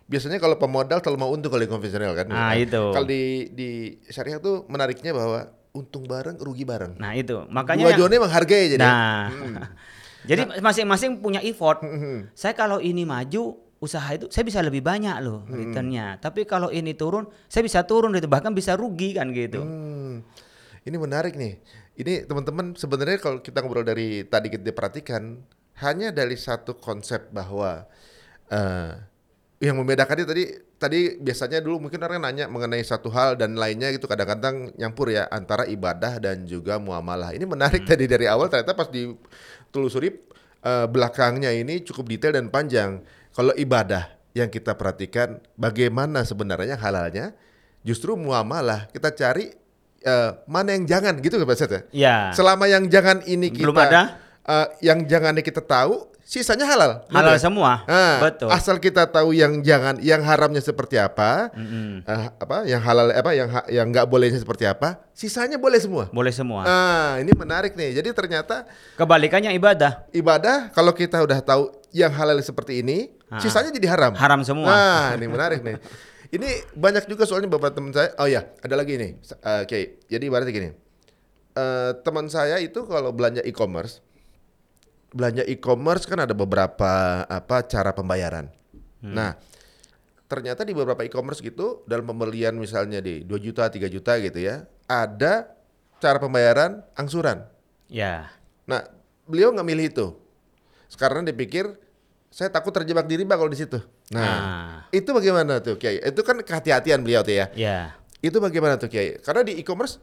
biasanya kalau pemodal terlalu mau untung kalau di konvensional kan. Ah, itu. Kalau di di syariah tuh menariknya bahwa untung bareng rugi bareng. Nah, itu. Dua Makanya yang- duanya menghargai jadi. Nah. Jadi Nah. masing-masing punya effort. Hmm, Saya kalau ini maju usaha itu saya bisa lebih banyak loh Hmm. returnnya. Tapi kalau ini turun, saya bisa turun itu bahkan bisa rugi kan gitu. Hmm, ini menarik nih. Ini teman-teman sebenarnya kalau kita ngobrol dari tadi kita perhatikan hanya dari satu konsep bahwa eh yang membedakannya tadi tadi biasanya dulu mungkin orang nanya mengenai satu hal dan lainnya gitu kadang-kadang nyampur ya antara ibadah dan juga muamalah. Ini menarik tadi dari awal ternyata pas ditelusuri eh, belakangnya ini cukup detail dan panjang. Kalau ibadah yang kita perhatikan bagaimana sebenarnya halalnya, justru muamalah kita cari eh, mana yang jangan gitu Pak Set ya. Ya. Selama yang jangan ini kita Belum ada? eh, yang jangan ini kita tahu, sisanya halal. Halal Betul. semua. Ah, Betul. Asal kita tahu yang jangan, yang haramnya seperti apa, eh, apa, yang halal apa, yang ha- yang nggak bolehnya seperti apa, sisanya boleh semua. Boleh semua. Ah, ini menarik nih. Jadi ternyata Kebalikannya ibadah. ibadah kalau kita udah tahu yang halal seperti ini, Ah. sisanya jadi haram. Haram semua. Nah, ini menarik nih. Ini banyak juga soalnya beberapa teman saya. Oh ya, ada lagi nih. S- eh, Oke, jadi ibaratnya gini. Eh, teman saya itu kalau belanja e-commerce, belanja e-commerce kan ada beberapa apa cara pembayaran. Nah, ternyata di beberapa e-commerce gitu dalam pembelian misalnya di 2 juta, 3 juta gitu ya, ada cara pembayaran angsuran. Ya. Nah, beliau nggak milih itu. Karena dia pikir saya takut terjebak di riba kalau di situ. Nah, Ah. itu bagaimana tuh Kiai? Itu kan kehati-hatian beliau tuh ya. Ya. Itu bagaimana tuh Kiai? Karena di e-commerce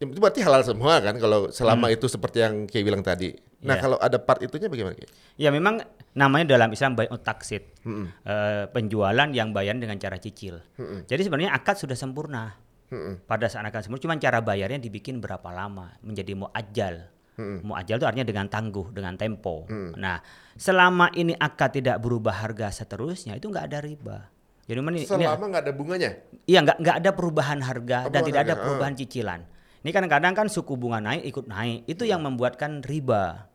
itu berarti halal semua kan kalau selama itu seperti yang Kiai bilang tadi. Nah, Ya. kalau ada part itunya bagaimana Kiai? Ya memang namanya dalam Islam baik taksid. Eh, penjualan yang bayar dengan cara cicil. Jadi sebenarnya akad sudah sempurna. Pada saat akad sempurna cuma cara bayarnya dibikin berapa lama menjadi muajjal. Muajjal itu artinya dengan tangguh, dengan tempo. Nah, selama ini akad tidak berubah harga seterusnya itu nggak ada riba. Jadi ini Selama nggak ada bunganya. Iya nggak nggak ada perubahan harga dan Perubahan tidak ada harga, perubahan cicilan. Ini kadang-kadang kan suku bunga naik ikut naik itu yang membuatkan riba.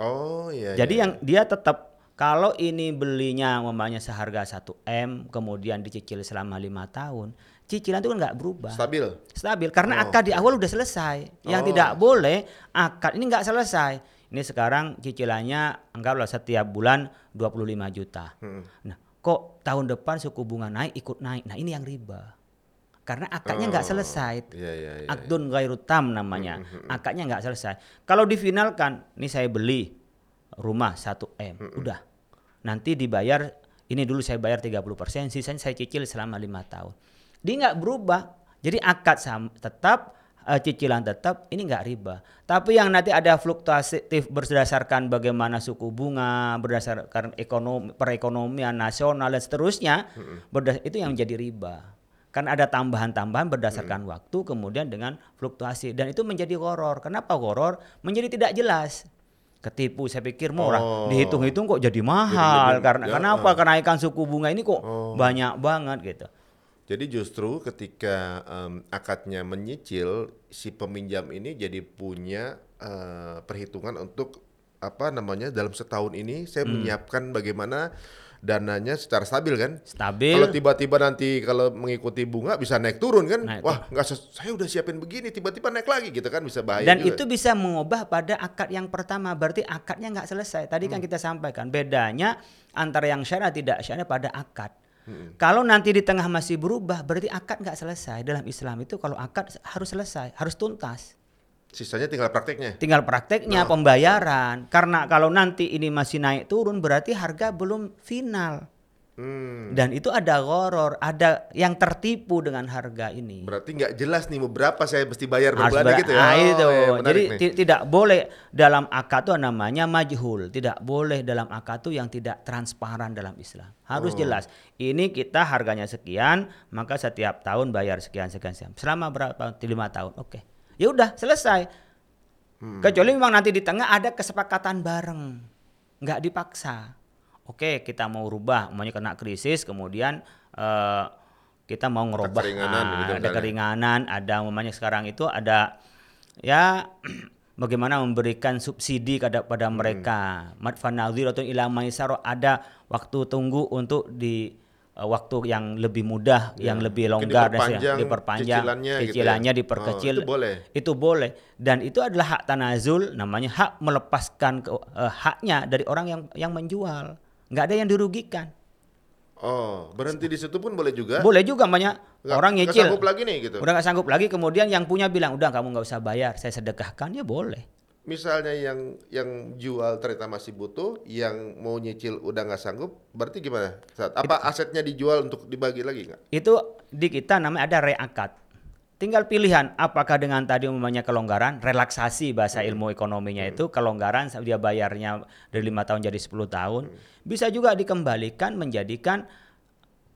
Oh iya. Jadi iya. yang dia tetap kalau ini belinya umpamanya seharga 1 m kemudian dicicil selama lima tahun, cicilan itu kan nggak berubah. stabil. Stabil karena Oh, akad di awal udah selesai. Yang Oh. tidak boleh akad ini nggak selesai. Ini sekarang cicilannya anggaplah setiap bulan 25 juta. Hmm. Nah, kok tahun depan suku bunga naik ikut naik. Nah, ini yang riba. Karena akadnya nggak Oh, selesai. Iya iya iya. Akdun ghairu tam namanya. Akadnya nggak selesai. Kalau difinalkan, ini saya beli rumah 1 M, udah. Nanti dibayar ini dulu saya bayar 30%, sisanya saya cicil selama lima tahun. Dia nggak berubah. Jadi akad sam- tetap eh, cicilan tetap ini nggak riba. Tapi yang nanti ada fluktuatif berdasarkan bagaimana suku bunga, berdasarkan ekonomi perekonomian nasional dan seterusnya, berdas- itu yang menjadi riba. Kan ada tambahan-tambahan berdasarkan waktu kemudian dengan fluktuasi dan itu menjadi horor. Kenapa horor? Menjadi tidak jelas. Ketipu saya pikir murah, Oh. dihitung-hitung kok jadi mahal lebih- karena ya, kenapa ah. kenaikan suku bunga ini kok Oh. banyak banget gitu. Jadi justru ketika em, akadnya menyicil, si peminjam ini jadi punya eh, perhitungan untuk apa namanya dalam setahun ini saya Hmm. menyiapkan bagaimana dananya secara stabil kan. Stabil. Kalau tiba-tiba nanti kalau mengikuti bunga bisa naik turun kan? Naik Wah nggak saya udah siapin begini tiba-tiba naik lagi gitu kan bisa bahaya Dan juga. itu bisa mengubah pada akad yang pertama, berarti akadnya nggak selesai. Tadi Hmm. kan kita sampaikan bedanya antara yang syariah tidak syariah pada akad. Hmm. Kalau nanti di tengah masih berubah, berarti akad nggak selesai. Dalam Islam itu kalau akad harus selesai, harus tuntas. Sisanya tinggal prakteknya. Tinggal prakteknya pembayaran. Karena kalau nanti ini masih naik turun, berarti harga belum final. Hmm. Dan itu ada goror, ada yang tertipu dengan harga ini. Berarti nggak jelas nih mau berapa saya mesti bayar per harus bulannya ber- gitu ya. Ah, Oh, itu. menarik Jadi nih. ti- tidak boleh dalam akad itu namanya majhul, tidak boleh dalam akad itu yang tidak transparan dalam Islam. Harus Oh. jelas. Ini kita harganya sekian, maka setiap tahun bayar sekian sekian sekian. Selama berapa? Lima tahun. Oke. Ya udah selesai. Hmm. Kecuali memang nanti di tengah ada kesepakatan bareng, nggak dipaksa. Oke, kita mau rubah, maunya kena krisis, kemudian eh, kita mau ngerubah keringanan Ah, gitu ada keringanan, ada umpamanya sekarang itu ada ya bagaimana memberikan subsidi kepada pada Hmm. mereka. Madfanadhiratun ila maisaro ada waktu tunggu untuk di waktu yang lebih mudah, yang lebih longgar dan diperpanjang diperpanjang, cicilannya gitu ya. cicilannya Oh, diperkecil. itu boleh. Itu boleh dan itu adalah hak tanazul, namanya hak melepaskan ke, eh, haknya dari orang yang yang menjual. nggak ada yang dirugikan. Oh, berhenti di situ pun boleh juga. Boleh juga banyak Nggak- orang nyicil. sanggup lagi nih gitu. Udah nggak sanggup lagi kemudian yang punya bilang udah kamu nggak usah bayar, saya sedekahkan ya boleh. Misalnya yang yang jual ternyata masih butuh, yang mau nyicil udah nggak sanggup, berarti gimana? Saat apa asetnya dijual untuk dibagi lagi nggak? Itu di kita namanya ada reakat. Tinggal pilihan apakah dengan tadi umumnya kelonggaran, relaksasi bahasa ilmu ekonominya itu kelonggaran dia bayarnya dari lima tahun jadi 10 tahun, bisa juga dikembalikan menjadikan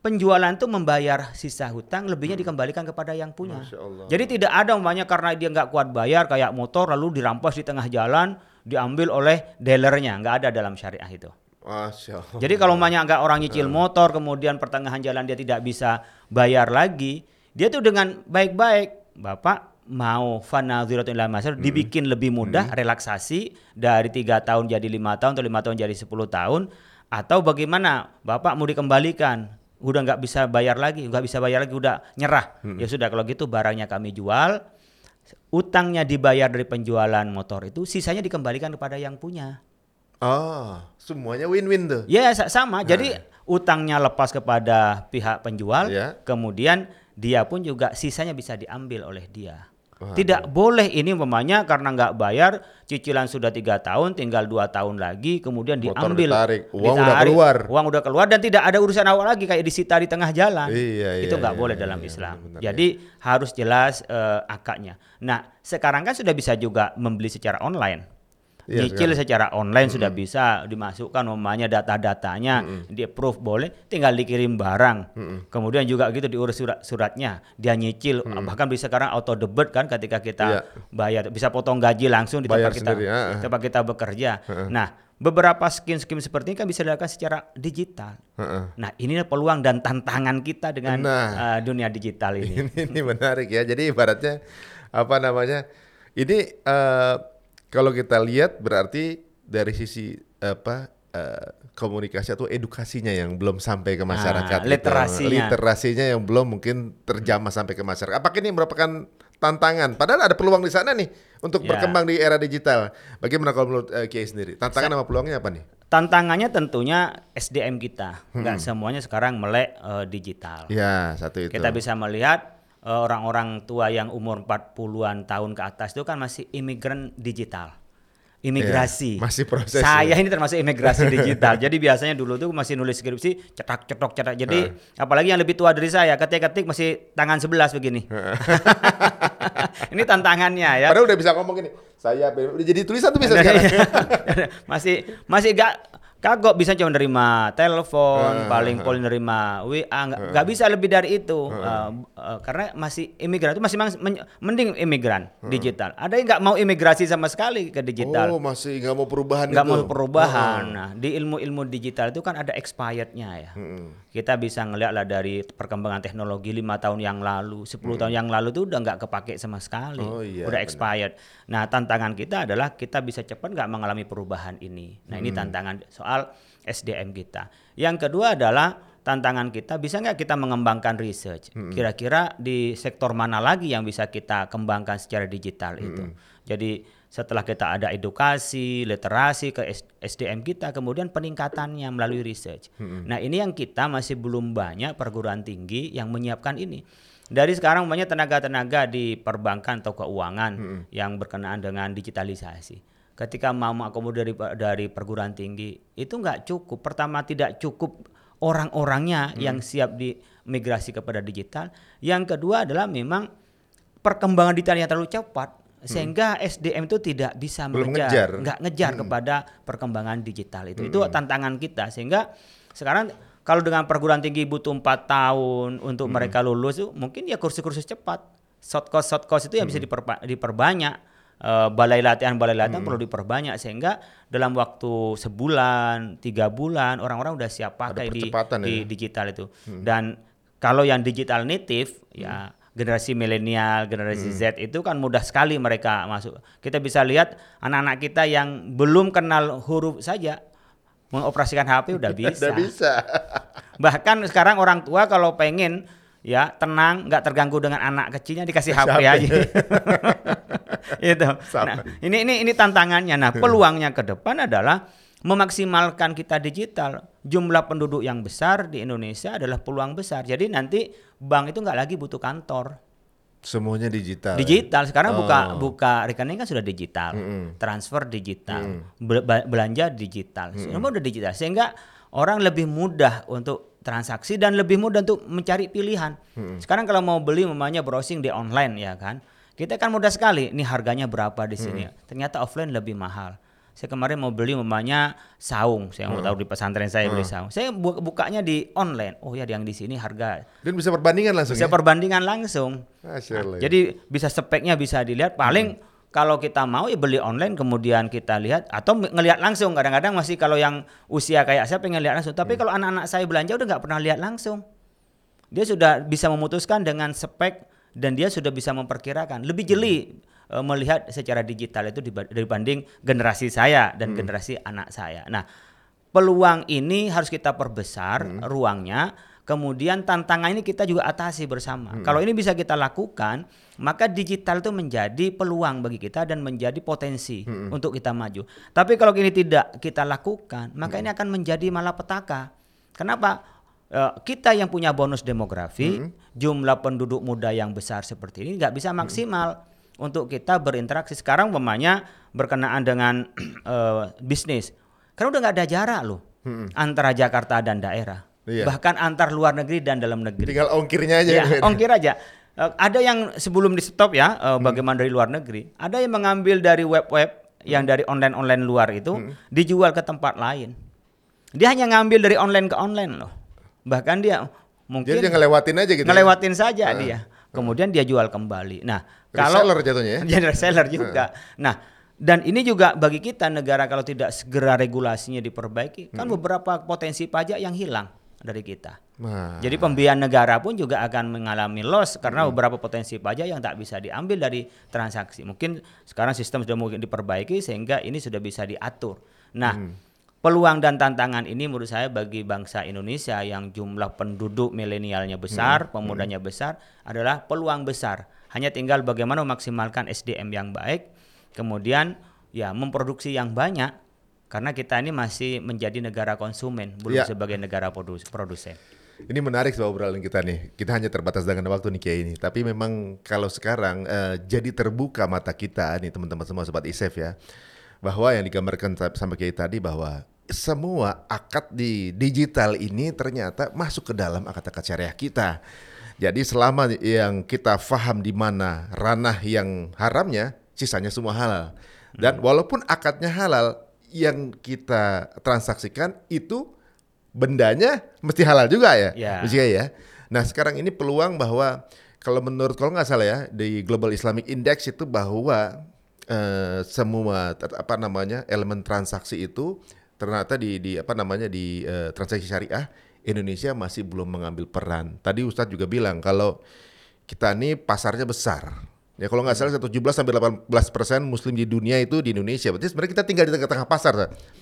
penjualan itu membayar sisa hutang lebihnya dikembalikan kepada yang punya. Jadi tidak ada umpamanya karena dia nggak kuat bayar kayak motor lalu dirampas di tengah jalan diambil oleh dealernya, nggak ada dalam syariah itu. Masya Allah. Jadi kalau banyak nggak orang nyicil motor, kemudian pertengahan jalan dia tidak bisa bayar lagi, dia tuh dengan baik-baik, bapak mau ila masyar dibikin lebih mudah relaksasi dari tiga tahun jadi lima tahun atau lima tahun jadi 10 tahun atau bagaimana? Bapak mau dikembalikan udah nggak bisa bayar lagi nggak bisa bayar lagi udah nyerah ya sudah kalau gitu barangnya kami jual utangnya dibayar dari penjualan motor itu sisanya dikembalikan kepada yang punya Ah, semuanya win-win tuh. Ya sa- sama. Jadi utangnya lepas kepada pihak penjual, Ya. kemudian dia pun juga sisanya bisa diambil oleh dia. Wah, Tidak boleh ini umpamanya karena nggak bayar cicilan sudah tiga tahun, tinggal dua tahun lagi, kemudian Motor diambil, ditarik, uang udah ditarik, keluar. uang udah keluar dan tidak ada urusan awal lagi kayak disita di tengah jalan. Iya, Itu iya, nggak iya, boleh iya, dalam iya, Islam. benar, Jadi harus jelas eh, akadnya. Nah sekarang kan sudah bisa juga membeli secara online. Iya, Nyicil secara online sudah bisa dimasukkan umpamanya data-datanya, di approve boleh, tinggal dikirim barang. Kemudian juga gitu diurus surat suratnya, dia nyicil, bahkan bisa sekarang auto debit kan ketika kita Iya. bayar, bisa potong gaji langsung di Bayar tempat kita, sendiri, ah. di tempat kita bekerja. Nah, beberapa skim-skim seperti ini kan bisa dilakukan secara digital. Heeh. Nah, inilah peluang dan tantangan kita dengan Nah. uh, dunia digital ini. ini, ini menarik ya. Jadi ibaratnya apa namanya? Ini eh, kalau kita lihat berarti dari sisi apa eh, komunikasi atau edukasinya yang belum sampai ke masyarakat, gitu. literasinya. literasinya yang belum mungkin terjamah sampai ke masyarakat. Apakah ini merupakan tantangan? Padahal ada peluang di sana nih untuk Ya. berkembang di era digital. Bagaimana kalau menurut eh, Kiai sendiri? Tantangan sama peluangnya apa nih? Tantangannya tentunya SDM kita, nggak semuanya sekarang melek uh, digital. Ya satu itu. Kita bisa melihat orang-orang tua yang umur 40-an tahun ke atas itu kan masih imigran digital. Imigrasi. Iya, masih proses Saya ya. ini termasuk imigrasi digital. Jadi biasanya dulu tuh masih nulis skripsi cetak cetok cetak. Jadi apalagi yang lebih tua dari saya ketik-ketik masih tangan sebelas begini. ini tantangannya ya. Padahal udah bisa ngomong gini. Saya udah jadi tulisan tuh bisa sekarang. masih masih gak kagok bisa cuma nerima telepon, paling paling nerima WA, nggak nggak bisa lebih dari itu Uh, uh, karena masih imigran itu masih men- mending imigran digital. Ada yang nggak mau imigrasi sama sekali ke digital, Oh masih nggak mau perubahan nggak itu. mau perubahan. Nah di ilmu-ilmu digital itu kan ada expirednya ya. Kita bisa ngeliat lah dari perkembangan teknologi lima tahun yang lalu, 10 tahun yang lalu tuh udah nggak kepake sama sekali, Oh, iya, udah expired. Nah tantangan kita adalah kita bisa cepat nggak mengalami perubahan ini. Nah ini tantangan soal SDM kita. Yang kedua adalah tantangan kita bisa nggak kita mengembangkan research. Kira-kira di sektor mana lagi yang bisa kita kembangkan secara digital itu. Jadi setelah kita ada edukasi, literasi ke SDM kita, kemudian peningkatannya melalui research. Nah ini yang kita masih belum banyak perguruan tinggi yang menyiapkan ini. Dari sekarang banyak tenaga-tenaga di perbankan atau keuangan yang berkenaan dengan digitalisasi. Ketika mau mengakomodir dari, dari perguruan tinggi itu nggak cukup. Pertama tidak cukup orang-orangnya yang siap dimigrasi kepada digital. Yang kedua adalah memang perkembangan digital yang terlalu cepat sehingga SDM itu tidak bisa Belum ngejar. mengejar, nggak ngejar kepada perkembangan digital itu. Itu tantangan kita sehingga sekarang kalau dengan perguruan tinggi butuh empat tahun untuk mereka lulus mungkin ya kursus-kursus cepat. Short course short course itu yang bisa diperba- diperbanyak. Eh, balai latihan balai latihan perlu diperbanyak sehingga dalam waktu sebulan tiga bulan orang-orang udah siap pakai di, percepatan di ya. digital itu. Dan kalau yang digital native ya generasi milenial generasi Z itu kan mudah sekali mereka masuk. Kita bisa lihat anak-anak kita yang belum kenal huruf saja mengoperasikan HP udah bisa Udah bisa. bahkan sekarang orang tua kalau pengen ya tenang nggak terganggu dengan anak kecilnya dikasih HP HP. aja itu nah, ini ini ini tantangannya. Nah peluangnya ke depan adalah memaksimalkan kita digital. Jumlah penduduk yang besar di Indonesia adalah peluang besar. Jadi nanti bank itu nggak lagi butuh kantor. Semuanya digital. digital. Sekarang buka Oh. buka rekening kan sudah digital. Transfer digital. Bel- ba- belanja digital. Semua udah digital. Sehingga orang lebih mudah untuk transaksi dan lebih mudah untuk mencari pilihan. Sekarang kalau mau beli mamanya browsing di online ya kan kita kan mudah sekali. Ini harganya berapa di sini? Ternyata offline lebih mahal. Saya kemarin mau beli mamanya saung. Saya mau tahu di pesantren saya beli saung. Saya bu- bukanya di online. Oh ya yang di sini harga. Dan bisa perbandingan langsung bisa ya. perbandingan langsung. Allah. Jadi bisa speknya bisa dilihat. Paling kalau kita mau ya beli online kemudian kita lihat. Atau ngelihat langsung. Kadang-kadang masih kalau yang usia kayak saya pengen lihat langsung. Tapi kalau anak-anak saya belanja udah nggak pernah lihat langsung. Dia sudah bisa memutuskan dengan spek dan dia sudah bisa memperkirakan lebih jeli eh, melihat secara digital itu diba- dibanding generasi saya dan generasi anak saya. Nah peluang ini harus kita perbesar ruangnya kemudian tantangan ini kita juga atasi bersama. Kalau ini bisa kita lakukan maka digital itu menjadi peluang bagi kita dan menjadi potensi untuk kita maju. Tapi kalau ini tidak kita lakukan maka ini akan menjadi malapetaka. Kenapa Eh, kita yang punya bonus demografi, jumlah penduduk muda yang besar seperti ini nggak bisa maksimal untuk kita berinteraksi. Sekarang umpamanya berkenaan dengan eh, bisnis, karena udah nggak ada jarak loh antara Jakarta dan daerah, Iya. bahkan antar luar negeri dan dalam negeri. Tinggal ongkirnya aja. Ya, ongkir aja. Eh, ada yang sebelum di stop ya, eh, bagaimana dari luar negeri, ada yang mengambil dari web-web yang dari online-online luar itu dijual ke tempat lain. Dia hanya ngambil dari online ke online loh. Bahkan dia mungkin Jadi dia ngelewatin aja gitu. ya? ngelewatin saja dia. Kemudian dia jual kembali. Nah, kalau Reseller jatuhnya ya? jadi reseller juga. Nah, dan ini juga bagi kita negara kalau tidak segera regulasinya diperbaiki, kan beberapa potensi pajak yang hilang dari kita. Nah, Jadi pembiayaan negara pun juga akan mengalami loss karena beberapa potensi pajak yang tak bisa diambil dari transaksi. Mungkin sekarang sistem sudah mungkin diperbaiki sehingga ini sudah bisa diatur. Nah, peluang dan tantangan ini menurut saya bagi bangsa Indonesia yang jumlah penduduk milenialnya besar, pemudanya besar adalah peluang besar. Hanya tinggal bagaimana memaksimalkan SDM yang baik, kemudian ya memproduksi yang banyak karena kita ini masih menjadi negara konsumen, belum Ya. sebagai negara produs- produsen. Ini menarik soal obrolan kita nih. Kita hanya terbatas dengan waktu nih Kiai ini. Tapi memang kalau sekarang eh, jadi terbuka mata kita nih teman-teman semua sobat ISEF ya. Bahwa yang digambarkan sa- sama Kiai tadi bahwa semua akad di digital ini ternyata masuk ke dalam akad-akad syariah kita. Jadi selama yang kita faham di mana ranah yang haramnya, sisanya semua halal. Dan walaupun akadnya halal, yang kita transaksikan itu bendanya mesti halal juga ya. Mesti ya. Nah sekarang ini peluang bahwa kalau menurut kalau nggak salah ya di Global Islamic Index itu bahwa eh, semua apa namanya elemen transaksi itu ternyata di di apa namanya di eh, transaksi syariah Indonesia masih belum mengambil peran. Tadi Ustadz juga bilang kalau kita ini pasarnya besar. Ya kalau nggak salah 17 sampai 18 persen Muslim di dunia itu di Indonesia. Berarti sebenarnya kita tinggal di tengah-tengah pasar.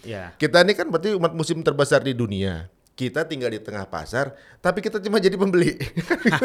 Ya. Kita ini kan berarti umat muslim terbesar di dunia. Kita tinggal di tengah pasar, tapi kita cuma jadi pembeli.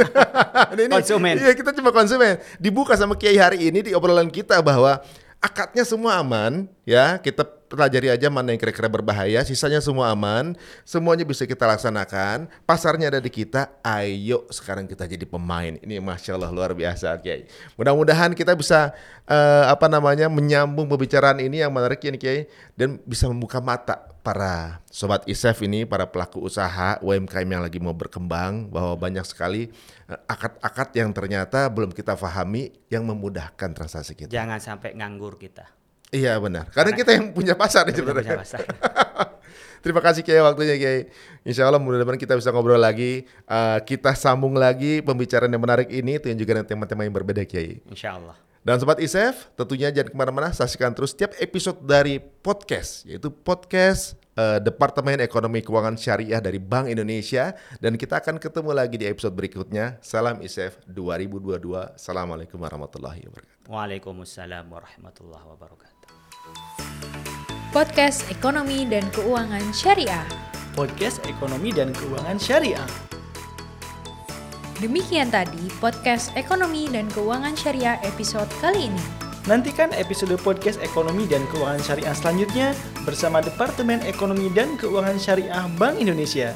Ini- Konsumen. Iya, kita cuma konsumen. Dibuka sama Kiai hari ini di obrolan kita bahwa akadnya semua aman, ya. Kita pelajari aja mana yang kira-kira berbahaya, sisanya semua aman, semuanya bisa kita laksanakan. Pasarnya ada di kita. Ayo sekarang kita jadi pemain. Ini masya Allah luar biasa, Kiai. Mudah-mudahan kita bisa eh, apa namanya menyambung pembicaraan ini yang menarik ya, Kiai, dan bisa membuka mata para sobat ISEF ini, para pelaku usaha UMKM yang lagi mau berkembang bahwa banyak sekali eh, akad-akad yang ternyata belum kita pahami yang memudahkan transaksi kita. Jangan sampai nganggur kita. Iya benar. Karena kita yang punya pasar nih Kita punya sebenarnya. pasar. Terima kasih Kiai waktunya Kiai. Insya Allah mudah-mudahan kita bisa ngobrol lagi. Eh, kita sambung lagi pembicaraan yang menarik ini. Itu yang juga dengan tema-tema yang berbeda Kiai. Insya Allah. Dan Sobat ISEF, tentunya jangan ke mana-mana, saksikan terus setiap episode dari podcast, yaitu podcast eh, Departemen Ekonomi Keuangan Syariah dari Bank Indonesia. Dan kita akan ketemu lagi di episode berikutnya. Salam ISEF 2022. Assalamualaikum warahmatullahi wabarakatuh. Waalaikumsalam warahmatullahi wabarakatuh. Podcast Ekonomi dan Keuangan Syariah. Podcast Ekonomi dan Keuangan Syariah. Demikian tadi podcast Ekonomi dan Keuangan Syariah episode kali ini. Nantikan episode podcast Ekonomi dan Keuangan Syariah selanjutnya bersama Departemen Ekonomi dan Keuangan Syariah Bank Indonesia.